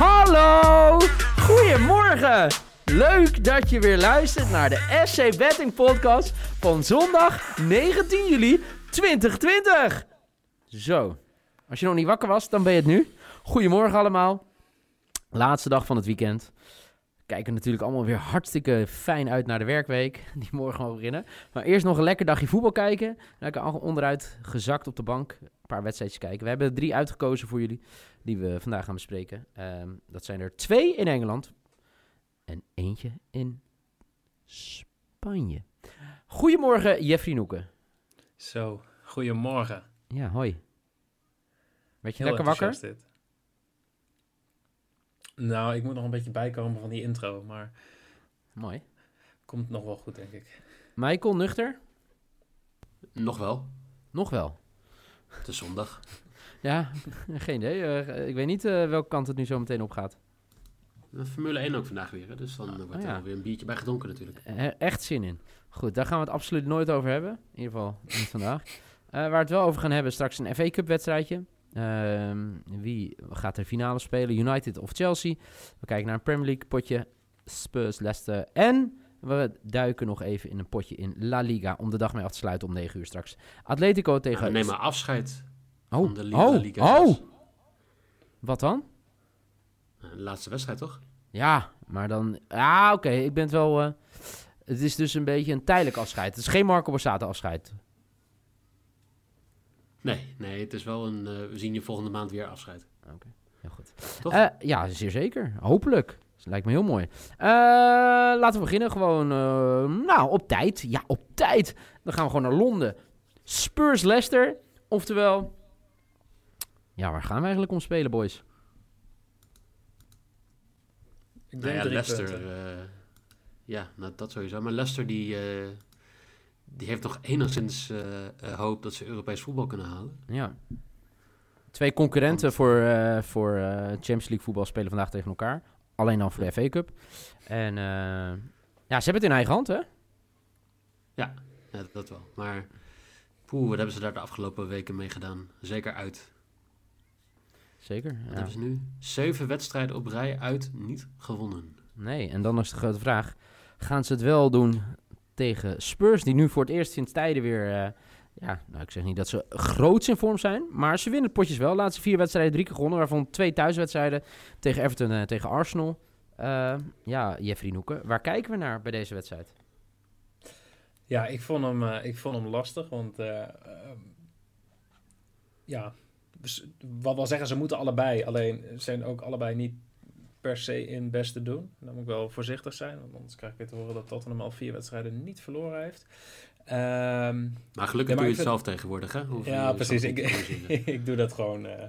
Hallo! Goedemorgen! Leuk dat je weer luistert naar de SC Betting Podcast van zondag 19 juli 2020. Zo, als je nog niet wakker was, dan ben je het nu. Goedemorgen allemaal. Laatste dag van het weekend. Kijken natuurlijk allemaal weer hartstikke fijn uit naar de werkweek. Die morgen mag beginnen. Maar eerst nog een lekker dagje voetbal kijken. Lekker onderuit gezakt op de bank. Paar wedstrijdjes kijken. We hebben drie uitgekozen voor jullie. Die we vandaag gaan bespreken. Ehm, dat zijn er twee in Engeland. En eentje in Spanje. Goedemorgen, Jeffrey Noeken. Zo, goedemorgen. Ja, hoi. Werd je Heel lekker wakker? dit. Nou, ik moet nog een beetje bijkomen van die intro, maar Mooi. komt nog wel goed, denk ik. Michael, nuchter? Nog wel. Nog wel. Het is zondag. Ja, geen idee. Eh, ik weet niet eh, welke kant het nu zo meteen op gaat. De Formule 1 ook vandaag weer. hè, Dus dan wordt er ja. wel weer een biertje bij gedronken natuurlijk. Eh, echt zin in. Goed, daar gaan we het absoluut nooit over hebben. In ieder geval niet vandaag. Eh, waar we het wel over gaan hebben, straks een FA Cup wedstrijdje. Ehm, wie gaat er finale spelen? United of Chelsea? We kijken naar een Premier League potje. Spurs, Leicester. En we duiken nog even in een potje in La Liga. Om de dag mee af te sluiten om 9 uur straks. Atletico tegen... Ja, neem maar afscheid oh, van de Liga. oh, Liga oh! Wat dan? De laatste wedstrijd toch? Ja, maar dan... Ja, oké. ik ben het wel... eh, het is dus een beetje een tijdelijk afscheid. Het is geen Marco Borsato afscheid. Nee, nee, het is wel een... eh, we zien je volgende maand weer afscheid. Heel goed. Toch? Eh, ja, zeer zeker. Hopelijk. Dat lijkt me heel mooi. Eh, laten we beginnen gewoon... eh, nou, op tijd. Ja, op tijd. Dan gaan we gewoon naar Londen. Spurs Leicester. Oftewel... Ja, waar gaan we eigenlijk om spelen, boys? Ik Nou denk ja, drie Leicester... eh, ja, nou, dat sowieso. Maar Leicester die, eh, die heeft nog enigszins hoop dat ze Europees voetbal kunnen halen. Ja. Twee concurrenten voor, eh, voor eh, Champions League voetbal spelen vandaag tegen elkaar. Alleen dan voor de FA Cup. En eh, ja, ze hebben het in eigen hand, hè? Ja, dat wel. Maar poeh, wat hebben ze daar de afgelopen weken mee gedaan? Zeker uit. Zeker. Wat ja. hebben ze nu? Zeven wedstrijden op rij uit niet gewonnen. Nee, en dan is de grote vraag: gaan ze het wel doen tegen Spurs, die nu voor het eerst sinds tijden weer. eh, ja, nou, ik zeg niet dat ze groots in vorm zijn, maar ze winnen potjes wel. Laatste vier wedstrijden, drie keer gewonnen, waarvan twee thuiswedstrijden tegen Everton en tegen Arsenal. Eh, ja, Jeffrey Noeken, waar kijken we naar bij deze wedstrijd? Ja, ik vond hem, eh, ik vond hem lastig, want... eh, ehm, ja, dus wat wil zeggen, ze moeten allebei. Alleen zijn ook allebei niet per se in best te doen. Dan moet ik wel voorzichtig zijn, want anders krijg ik weer te horen dat Tottenham al vier wedstrijden niet verloren heeft. Ehm, Maar gelukkig Ja, maar doe je het vind- zelf tegenwoordig, hè? Ja, precies. Ik, ik doe dat gewoon. eh,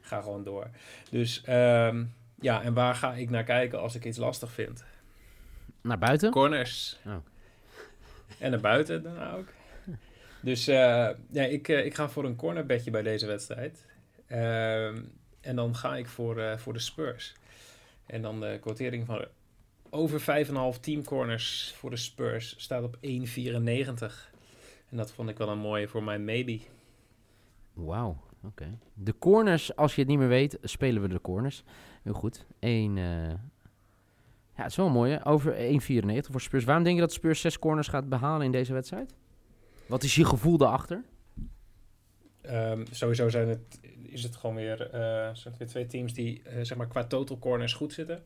ga gewoon door. Dus ehm, ja, en waar ga ik naar kijken als ik iets lastig vind? Naar buiten? Corners. Oh. En naar buiten dan ook. Dus eh, ja, ik, eh, ik ga voor een cornerbedje bij deze wedstrijd. Ehm, en dan ga ik voor, eh, voor de Spurs. En dan de quotering van over 5,5 team corners voor de Spurs staat op 1,94. En dat vond ik wel een mooie voor mijn maybe. Wauw, oké. De corners, als je het niet meer weet, spelen we de corners. Heel goed. Eén, eh, ja, het is wel mooi, hè? Over 1,94 voor Spurs. Waarom denk je dat Spurs zes corners gaat behalen in deze wedstrijd? Wat is je gevoel daarachter? Ehm, sowieso zijn het, is het gewoon weer, eh, zijn het weer twee teams die eh, zeg maar qua total corners goed zitten.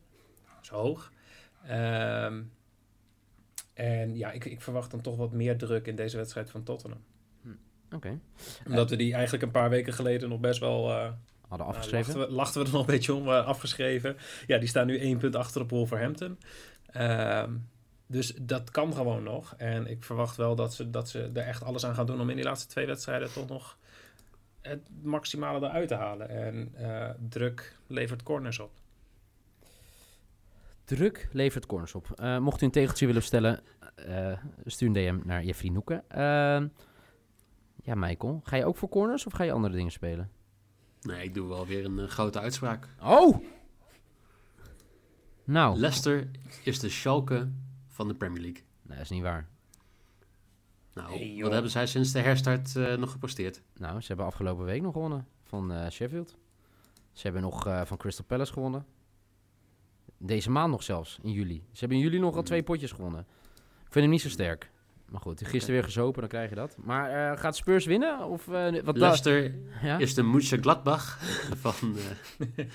Zo hoog. Ehm, en ja, ik, ik verwacht dan toch wat meer druk in deze wedstrijd van Tottenham. Oké. Omdat we die eigenlijk een paar weken geleden nog best wel... eh, Hadden nou, afgeschreven. lachten, we, lachten we er nog een beetje om, eh, afgeschreven. Ja, die staan nu één punt achter op Wolverhampton. Ehm, dus dat kan gewoon nog. En ik verwacht wel dat ze, dat ze er echt alles aan gaan doen om in die laatste twee wedstrijden toch nog het maximale eruit te halen. En eh, druk levert corners op. Druk levert corners op. Eh, mocht u een tegeltje willen stellen, eh, stuur een DM naar Jeffrey Noeken. Ehm, ja, Michael, ga je ook voor corners of ga je andere dingen spelen? Nee, ik doe wel weer een eh, grote uitspraak. Oh! Nou, Leicester is de Schalke van de Premier League. nee, dat is niet waar. Nou, Hey, wat hebben zij sinds de herstart eh, nog gepresteerd? Nou, ze hebben afgelopen week nog gewonnen van eh, Sheffield. Ze hebben nog eh, van Crystal Palace gewonnen. Deze maand nog zelfs, in juli. Ze hebben in juli nog al twee potjes gewonnen. Ik vind hem niet zo sterk. Maar goed, gisteren weer gezopen, dan krijg je dat. Maar eh, gaat Spurs winnen? Of, eh, wat Leicester ja? is de Mönchengladbach van... eh,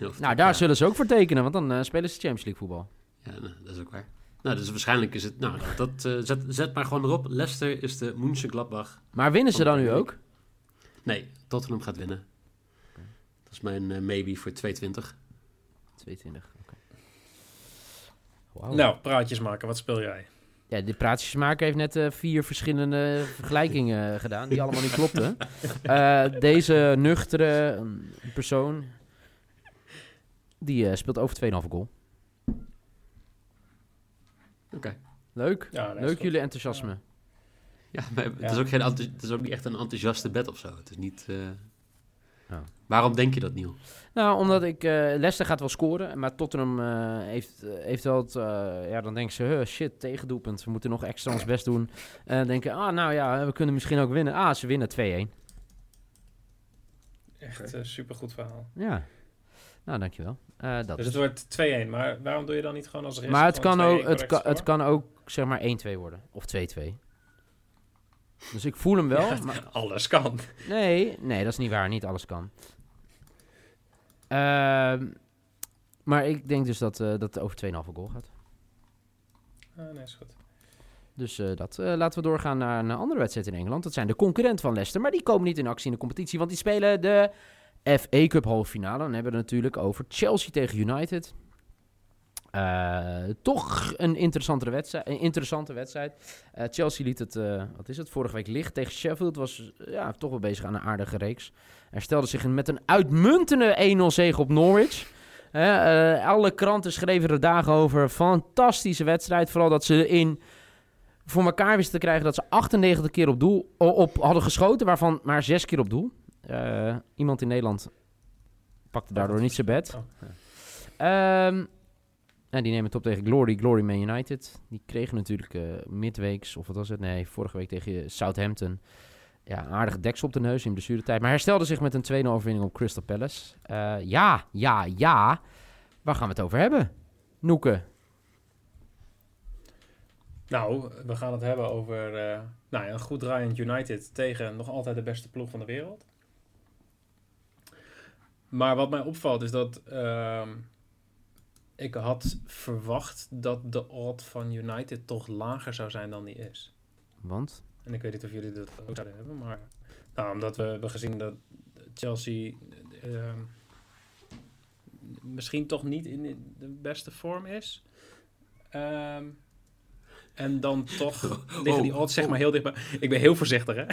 Nou, daar ja. zullen ze ook voor tekenen, want dan spelen ze Champions League voetbal. Ja, nou, dat is ook waar. Nou, dus waarschijnlijk is het... Nou, dat, zet, zet maar gewoon erop. Leicester is de Mönchengladbach. Maar winnen ze dan nu ook? Nee, Tottenham gaat winnen. Dat is mijn maybe voor 220. 22, oké. Wauw. Nou, praatjes maken. Wat speel jij? Ja, de praatjesmaker heeft net eh, vier verschillende vergelijkingen eh, gedaan, die allemaal niet klopten. Eh, deze nuchtere mm, persoon, die eh, speelt over 2,5 goal. Oké. Leuk, Ja, leuk goed. jullie enthousiasme. Ja, maar het, Ja. Is ook geen het is ook niet echt een enthousiaste bed of zo. Het is niet... Ja. Waarom denk je dat, Niel? Nou, omdat ik... eh Leicester gaat wel scoren, maar Tottenham eh, heeft, eh, heeft wel het... eh, ja, dan denken ze, huh, shit, tegendoelpunt. We moeten nog extra ons best doen. En denken, ah, nou ja, we kunnen misschien ook winnen. Ah, ze winnen 2-1. Echt een supergoed verhaal. Ja. Nou, dankjewel. Eh dat Dus is- het wordt 2-1. Maar waarom doe je dan niet gewoon als risk? Maar het kan, 2-1 ook, het, kan, het kan ook zeg maar 1-2 worden. Of 2-2. Dus ik voel hem wel. Ja, maar, Alles kan. nee, nee, dat is niet waar. Niet alles kan. Ehm, maar ik denk dus dat, eh, dat het over 2,5 goal gaat. Ah, nee, is goed. Dus eh, dat. Eh, laten we doorgaan naar een andere wedstrijd in Engeland. Dat zijn de concurrent van Leicester. Maar die komen niet in actie in de competitie. Want die spelen de FA Cup halve finale. Dan hebben we het natuurlijk over Chelsea tegen United. Eh, toch een interessante wedstrijd. Een interessante wedstrijd. Eh, Chelsea liet het, eh, wat is het, vorige week licht tegen Sheffield. Was ja, toch wel bezig aan een aardige reeks. Er stelde zich met een uitmuntende 1-0 zege op Norwich. Alle kranten schreven er dagen over. Fantastische wedstrijd. Vooral dat ze in voor elkaar wisten te krijgen dat ze 98 keer op doel op hadden geschoten, waarvan maar 6 keer op doel. Iemand in Nederland pakte daardoor niet zijn bed. Oh. Ehm, en die nemen het op tegen Glory, Glory Man United. Die kregen natuurlijk eh, midweeks, of wat was het? Nee, vorige week tegen Southampton. Ja, een aardige deksel op de neus in blessuretijd. Maar herstelde zich met een 2-0 overwinning op Crystal Palace. Eh, ja, ja, ja. Waar gaan we het over hebben? Noeke. Nou, we gaan het hebben over eh, nou ja, een goed draaiend United tegen nog altijd de beste ploeg van de wereld. Maar wat mij opvalt is dat ehm, ik had verwacht dat de odd van United toch lager zou zijn dan die is. Want? En ik weet niet of jullie dat ook zouden hebben, maar nou, omdat we hebben gezien dat Chelsea ehm, misschien toch niet in de beste vorm is. Ehm, en dan toch liggen die Oh, odds zeg oh. maar heel dichtbij. Ik ben heel voorzichtig hè,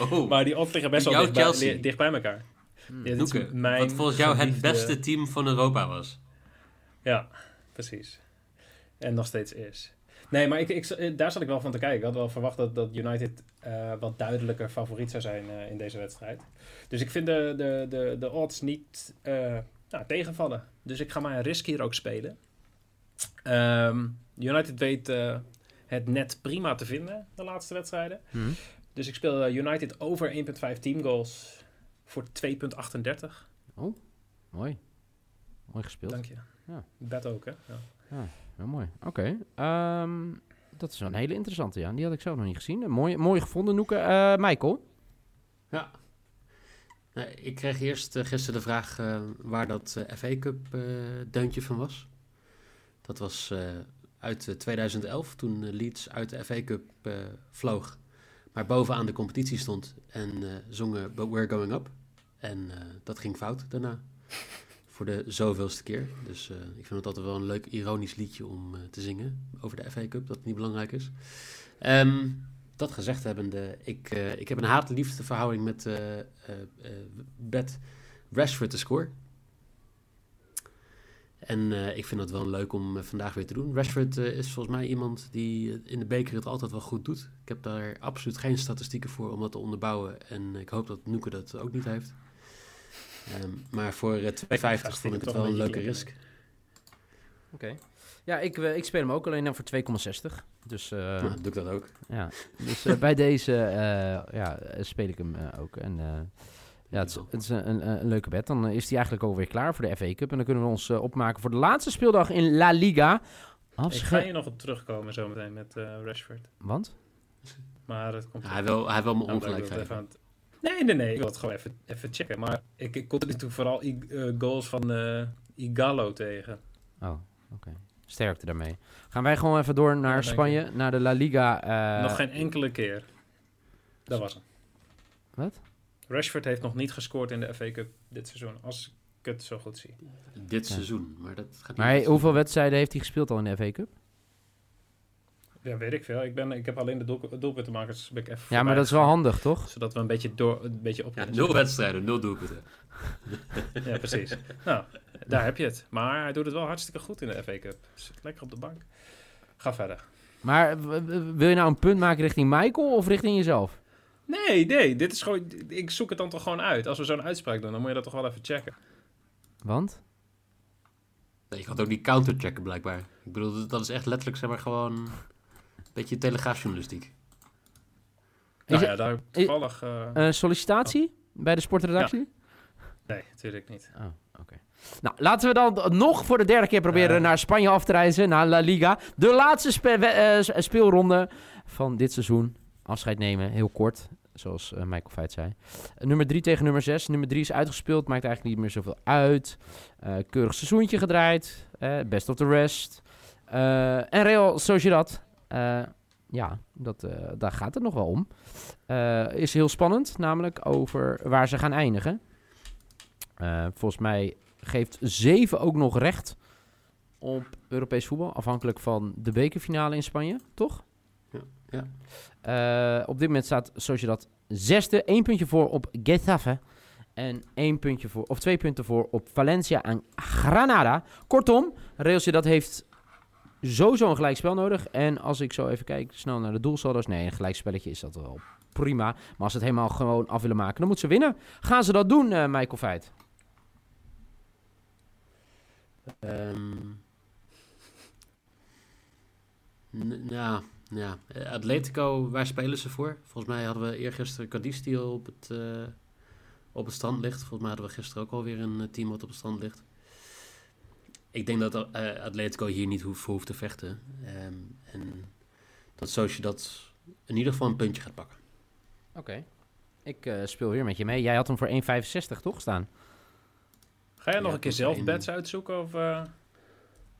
Oh, maar die odds liggen best wel dicht bij, Chelsea. li- dicht bij elkaar. Hmm. Ja, Noeke, mijn wat volgens jou het geliefde- beste team van Europa was. Ja, precies. En nog steeds is. Nee, maar ik, ik, eh, daar zat ik wel van te kijken. Ik had wel verwacht dat, dat United eh, wat duidelijker favoriet zou zijn eh, in deze wedstrijd. Dus ik vind de, de, de, de odds niet nou, tegenvallen. Dus ik ga maar een risk hier ook spelen. Ehm, United weet het net prima te vinden, de laatste wedstrijden. Hmm. Dus ik speel United over 1,5 teamgoals voor 2,38. Mooi. Mooi gespeeld. Dank je. Ja. Bet ook, hè? Ja. Ja, mooi. Oké. Ehm, dat is wel een hele interessante, ja. Die had ik zelf nog niet gezien. Mooi, mooi gevonden, Noeke. Eh, Michael? Ja. Nou, ik kreeg eerst eh, gisteren de vraag eh, waar dat eh, FA Cup eh, deuntje van was. Dat was eh, uit eh, 2011, toen Leeds uit de FA Cup eh, vloog. Maar bovenaan de competitie stond en eh, zongen But We're Going Up. En eh, dat ging fout daarna. Voor de zoveelste keer. Dus eh, ik vind het altijd wel een leuk ironisch liedje om eh, te zingen over de FA Cup, dat niet belangrijk is. Ehm, dat gezegd hebbende, ik, eh, ik heb een haat-liefde verhouding met Bet Rashford te score. En ik vind het wel leuk om vandaag weer te doen. Rashford is volgens mij iemand die in de beker het altijd wel goed doet. Ik heb daar absoluut geen statistieken voor om dat te onderbouwen. En ik hoop dat Noeke dat ook niet heeft. Ehm, maar voor eh 2,50 vond ik het wel een leuke risk. Oké. Ja, ik, eh, ik speel hem ook alleen dan voor 2,60. Dus, eh, Nou, doe ik dat ook. ja. dus eh, bij deze eh, ja, speel ik hem eh, ook. En eh, Ja, het is, het is een, een, leuke bed. Dan is die eigenlijk alweer klaar voor de FA Cup. En dan kunnen we ons opmaken voor de laatste speeldag in La Liga. Ik ga hier nog op terugkomen zometeen met eh, Rashford. Want? Maar dat komt... Hij, wil, hij wil me Nou, ongelijk het geven. Het- Nee, nee, nee. Ik wil het gewoon even, even checken. Maar ik, ik kom er natuurlijk vooral I- eh, goals van eh Igalo tegen. Oh, oké. Sterkte daarmee. Gaan wij gewoon even door naar Spanje, naar de La Liga. eh, nog geen enkele keer. Dat was hem. Wat? Rashford heeft nog niet gescoord in de FA Cup dit seizoen. Als ik het zo goed zie. Dit Ja. seizoen, maar dat gaat niet Maar hoeveel wedstrijden heeft hij gespeeld al in de FA Cup? Ja, weet ik veel. Ik, ben, ik heb alleen de doel, doelpuntenmakers ben ik even Ja, maar dat is wel handig, toch? Zodat we een beetje, door, een beetje op Ja, nul wedstrijden, nul doelpunten. Ja, precies. nou, daar heb je het. Maar hij doet het wel hartstikke goed in de FA Cup. Zit lekker op de bank. Ga verder. Maar wil je nou een punt maken richting Michael of richting jezelf? Nee, nee. Dit is gewoon... Ik zoek het dan toch gewoon uit. Als we zo'n uitspraak doen, dan moet je dat toch wel even checken. Want? Nee, je kan het ook niet counterchecken blijkbaar. Ik bedoel, dat- is echt letterlijk zeg maar gewoon beetje telegraafjournalistiek. Is Nou ja, daar toevallig... eh, Een sollicitatie bij de sportredactie? nee, natuurlijk niet. Oh, oké. Nou, laten we dan nog voor de derde keer proberen naar Spanje af te reizen, naar La Liga. De laatste spe- eh, speelronde van dit seizoen. Afscheid nemen, heel kort, zoals eh, Michael Feit zei. Eh, nummer 3 tegen nummer 6. Nummer 3 is uitgespeeld, maakt eigenlijk niet meer zoveel uit. Eh, keurig seizoentje gedraaid, eh, best of the rest. Eh, en Real Sociedad, eh, ja, dat, eh, daar gaat het nog wel om. Eh, is heel spannend, namelijk over waar ze gaan eindigen. Eh, volgens mij geeft 7 ook nog recht op Europees voetbal. Afhankelijk van de bekerfinale in Spanje, toch? Ja. Eh, op dit moment staat Sociedad zesde. één puntje voor op Getafe. En één puntje voor, of twee punten voor op Valencia en Granada. Kortom, Real Sociedad heeft sowieso een gelijkspel nodig. En als ik zo even kijk, snel naar de doelsaldo's. Nee, een gelijkspelletje is dat wel prima. Maar als ze het helemaal gewoon af willen maken, dan moeten ze winnen. Gaan ze dat doen, eh, Michael Feit? Ehm n- ja, ja. Atletico, waar spelen ze voor? Volgens mij hadden we eergisteren Cadiz die op het, eh, op het strand ligt. Volgens mij hadden we gisteren ook alweer een eh, team wat op het strand ligt. Ik denk dat eh, Atletico hier niet hoeft, hoeft te vechten. Ehm, en dat Sociedad in ieder geval een puntje gaat pakken. Oké. Ik eh, speel weer met je mee. Jij had hem voor 1,65 toch staan? Ga jij Ja, nog een keer dat zelf één- bets uitzoeken? Of, eh?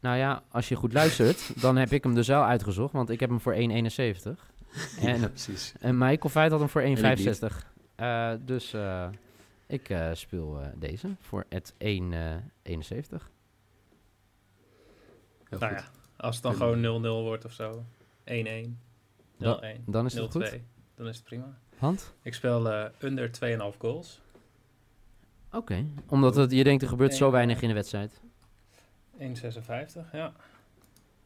Nou ja, als je goed luistert, dan heb ik hem dus wel uitgezocht. Want ik heb hem voor 1,71. En, ja, precies. en Michael Feit had hem voor ik niet. 1,65. Eh dus eh, ik eh, speel deze voor het 1,71. Heel Nou goed. ja, als het dan Kunnen gewoon 0-0 wordt of zo. 1-1, 0-1, Dan is het 0-2. goed. Dan is het prima. Want? Ik speel eh, under 2,5 goals. Oké. Omdat het, je denkt er gebeurt zo weinig in de wedstrijd. 1,56, ja.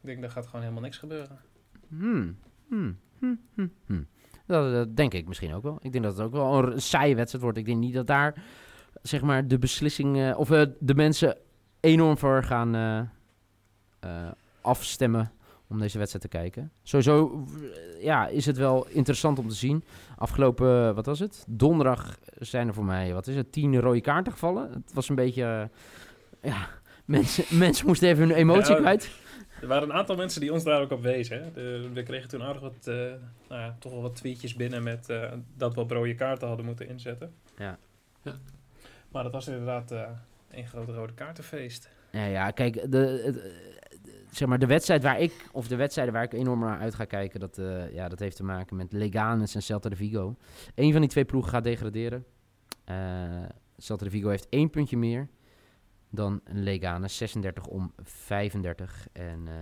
Ik denk, dat gaat gewoon helemaal niks gebeuren. Hmm. Hmm. Hmm. Hmm. Hmm. Dat, dat denk ik misschien ook wel. Ik denk dat het ook wel een saaie wedstrijd wordt. Ik denk niet dat daar, zeg maar, de beslissing... eh, of eh, de mensen enorm voor gaan eh, afstemmen om deze wedstrijd te kijken. Sowieso eh, ja, is het wel interessant om te zien. Afgelopen, eh, wat was het? Donderdag zijn er voor mij, wat is het, tien rode kaarten gevallen. Het was een beetje... eh, ja, mensen, mensen moesten even hun emotie Ja, kwijt. Er waren een aantal mensen die ons daar ook op wezen. Hè. De- we kregen toen aardig wat, eh, nou ja, toch wel wat tweetjes binnen met eh, dat we op rode kaarten hadden moeten inzetten. Ja. Ja. Maar dat was inderdaad eh een groot rode kaartenfeest. Ja, ja, kijk, de, het, eh, de- zeg maar, de wedstrijd waar ik, of de wedstrijden waar ik enorm naar uit ga kijken, dat, eh, ja, dat heeft te maken met Leganes en Celta de Vigo. Eén van die twee ploegen gaat degraderen. Eh Celta de Vigo heeft één puntje meer dan Leganes, 36 om 35. En eh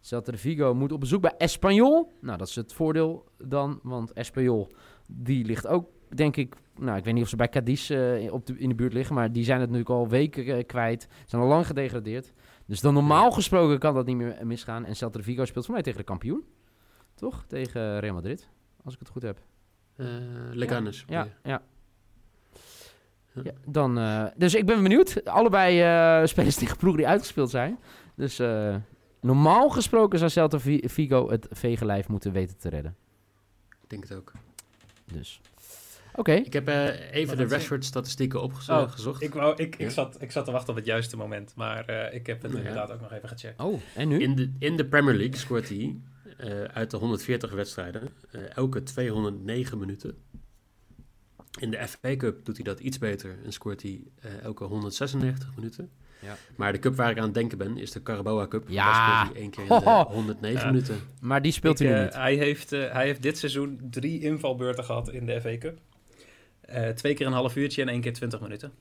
Celta de Vigo moet op bezoek bij Espanyol. Nou, dat is het voordeel dan, want Espanyol, die ligt ook, denk ik, nou, ik weet niet of ze bij Cadiz op de, in de buurt liggen, maar die zijn het natuurlijk al weken eh, kwijt. Zijn al lang gedegradeerd. Dus dan normaal gesproken kan dat niet meer misgaan. En Celta Vigo speelt voor mij tegen de kampioen. Toch? Tegen Real Madrid. Als ik het goed heb. Eh Leganes. Ja, ja. Ja. ja dan, eh, dus ik ben benieuwd. Allebei eh spelers tegen ploegen die uitgespeeld zijn. Dus normaal gesproken zou Celta Vi- Vigo het vegenlijf moeten weten te redden. Ik denk het ook. Dus. Oké. Ik heb eh, even Wat de? Rashford-statistieken opgezocht. Oh. Ik, wou, ik, ik, zat, ik zat te wachten op het juiste moment, maar eh, ik heb het Ja. inderdaad ook nog even gecheckt. Oh, en nu? In de, in de Premier League scoort hij eh, uit de 140 wedstrijden eh, elke 209 minuten. In de FA Cup doet hij dat iets beter en scoort hij eh, elke 196 minuten. Ja. Maar de cup waar ik aan het denken ben is de Carabao Cup. Ja. Daar scoort hij één keer in de Hoho. 109 Ja. minuten. Maar die speelt Ik, hij nu niet. Hij heeft, hij heeft dit seizoen drie invalbeurten gehad in de FA Cup. Eh, twee keer een half uurtje en één keer 20 minuten.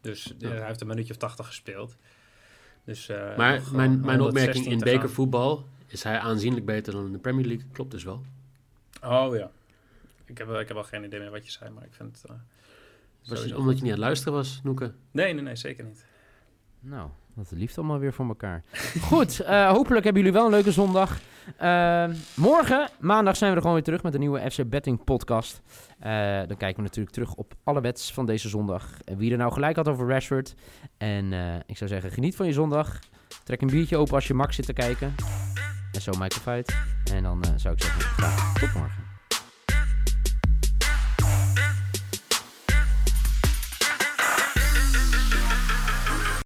Dus eh, Ja. hij heeft een minuutje of 80 gespeeld. Dus, eh, Maar mijn, mijn 116 opmerking in bekervoetbal is hij aanzienlijk beter dan in de Premier League. Klopt dus wel. Oh ja. Ik heb, wel- ik heb wel geen idee meer wat je zei, maar ik vind het... Was sowieso omdat je niet aan het luisteren was, Noeke? Nee, nee, nee, zeker niet. Nou, wat liefst allemaal weer voor elkaar. Goed, eh, hopelijk hebben jullie wel een leuke zondag. Eh, morgen, maandag, zijn we er gewoon weer terug met een nieuwe FC Betting podcast. Eh, dan kijken we natuurlijk terug op alle bets van deze zondag. Wie er nou gelijk had over Rashford. En eh, ik zou zeggen, geniet van je zondag. Trek een biertje open als je Max zit te kijken. En zo Michael Feit. En dan zou ik zeggen, tot morgen.